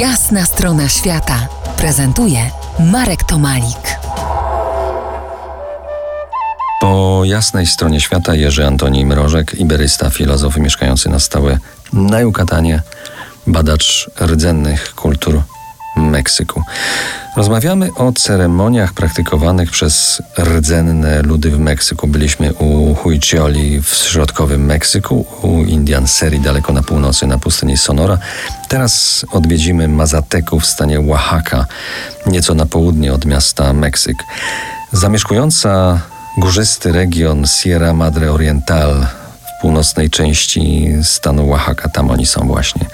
Jasna strona świata prezentuje Marek Tomalik. Po jasnej stronie świata Jerzy Antoni Mrożek, iberysta, filozof mieszkający na stałe na Jukatanie, badacz rdzennych kultur Meksyku. Rozmawiamy o ceremoniach praktykowanych przez rdzenne ludy w Meksyku. Byliśmy u Huichioli w środkowym Meksyku, u Indian Seri daleko na północy na pustyni Sonora. Teraz odwiedzimy Mazateku w stanie Oaxaca, nieco na południe od miasta Meksyk. Zamieszkująca górzysty region Sierra Madre Oriental w północnej części stanu Oaxaca, tam oni są właśnie.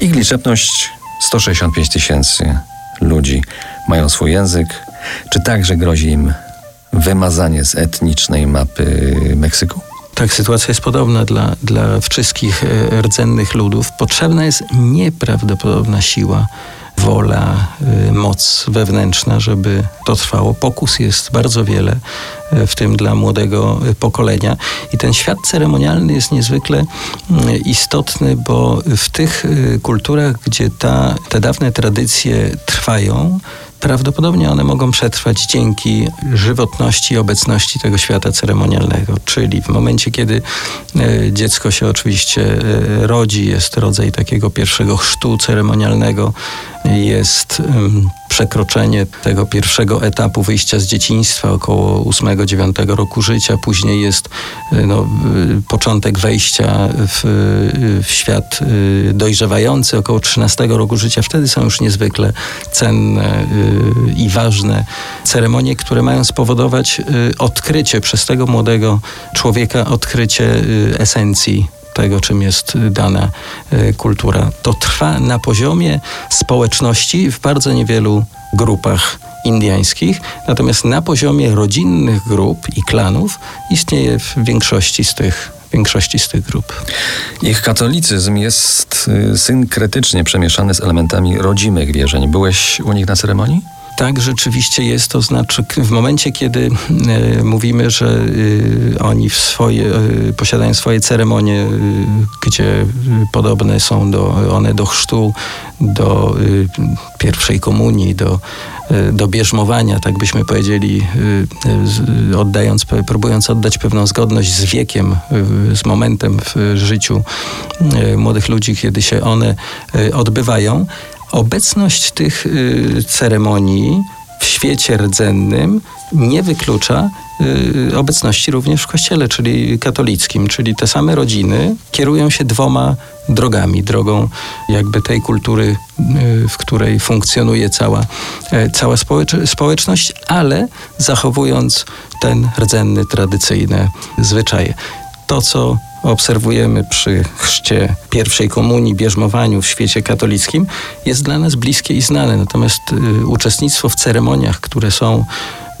Ich liczebność 165 tysięcy ludzi mają swój język. Czy także grozi im wymazanie z etnicznej mapy Meksyku? Tak, sytuacja jest podobna dla, dla wszystkich e, rdzennych ludów. Potrzebna jest nieprawdopodobna siła, wola, e, moc wewnętrzna, żeby to trwało. Pokus jest bardzo wiele, e, w tym dla młodego pokolenia. I ten świat ceremonialny jest niezwykle istotny, bo w tych kulturach, gdzie ta, te dawne tradycje trwają, prawdopodobnie one mogą przetrwać dzięki żywotności i obecności tego świata ceremonialnego. Czyli w momencie, kiedy e, dziecko się oczywiście e, rodzi, jest rodzaj takiego pierwszego chrztu ceremonialnego, jest przekroczenie tego pierwszego etapu wyjścia z dzieciństwa, około 8-9 roku życia. Później jest e, no, początek wejścia w, w świat dojrzewający, około 13 roku życia. Wtedy są już niezwykle cenne i ważne ceremonie, które mają spowodować odkrycie przez tego młodego człowieka, odkrycie esencji tego, czym jest dana y, kultura. To trwa na poziomie społeczności w bardzo niewielu grupach indyjskich, natomiast na poziomie rodzinnych grup i klanów istnieje w większości z tych większości z tych grup. Ich katolicyzm jest synkretycznie przemieszany z elementami rodzimych wierzeń. Byłeś u nich na ceremonii? Tak, rzeczywiście jest. To znaczy, w momencie, kiedy e, mówimy, że e, oni w swoje, e, posiadają swoje ceremonie, gdzie podobne są do, one do chrztu, do pierwszej komunii, do, do bierzmowania, tak byśmy powiedzieli, oddając, próbując oddać pewną zgodność z wiekiem, z momentem w życiu młodych ludzi, kiedy się one odbywają. Obecność tych y, ceremonii w świecie rdzennym nie wyklucza y, obecności również w kościele, czyli katolickim, czyli te same rodziny kierują się dwoma drogami. Drogą jakby tej kultury, y, w której funkcjonuje cała, e, cała społeczność, ale zachowując ten rdzenny, tradycyjne zwyczaje. To, co obserwujemy przy chrzcie pierwszej komunii, bierzmowaniu w świecie katolickim, jest dla nas bliskie i znane. Natomiast y, uczestnictwo w ceremoniach, które są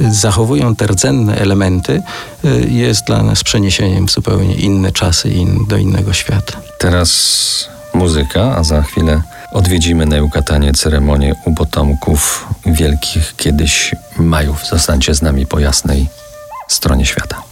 zachowują te rdzenne elementy, y, jest dla nas przeniesieniem w zupełnie inne czasy i do innego świata. Teraz muzyka, a za chwilę odwiedzimy na Jukatanie ceremonię u potomków wielkich kiedyś Majów. Zostańcie z nami po jasnej stronie świata.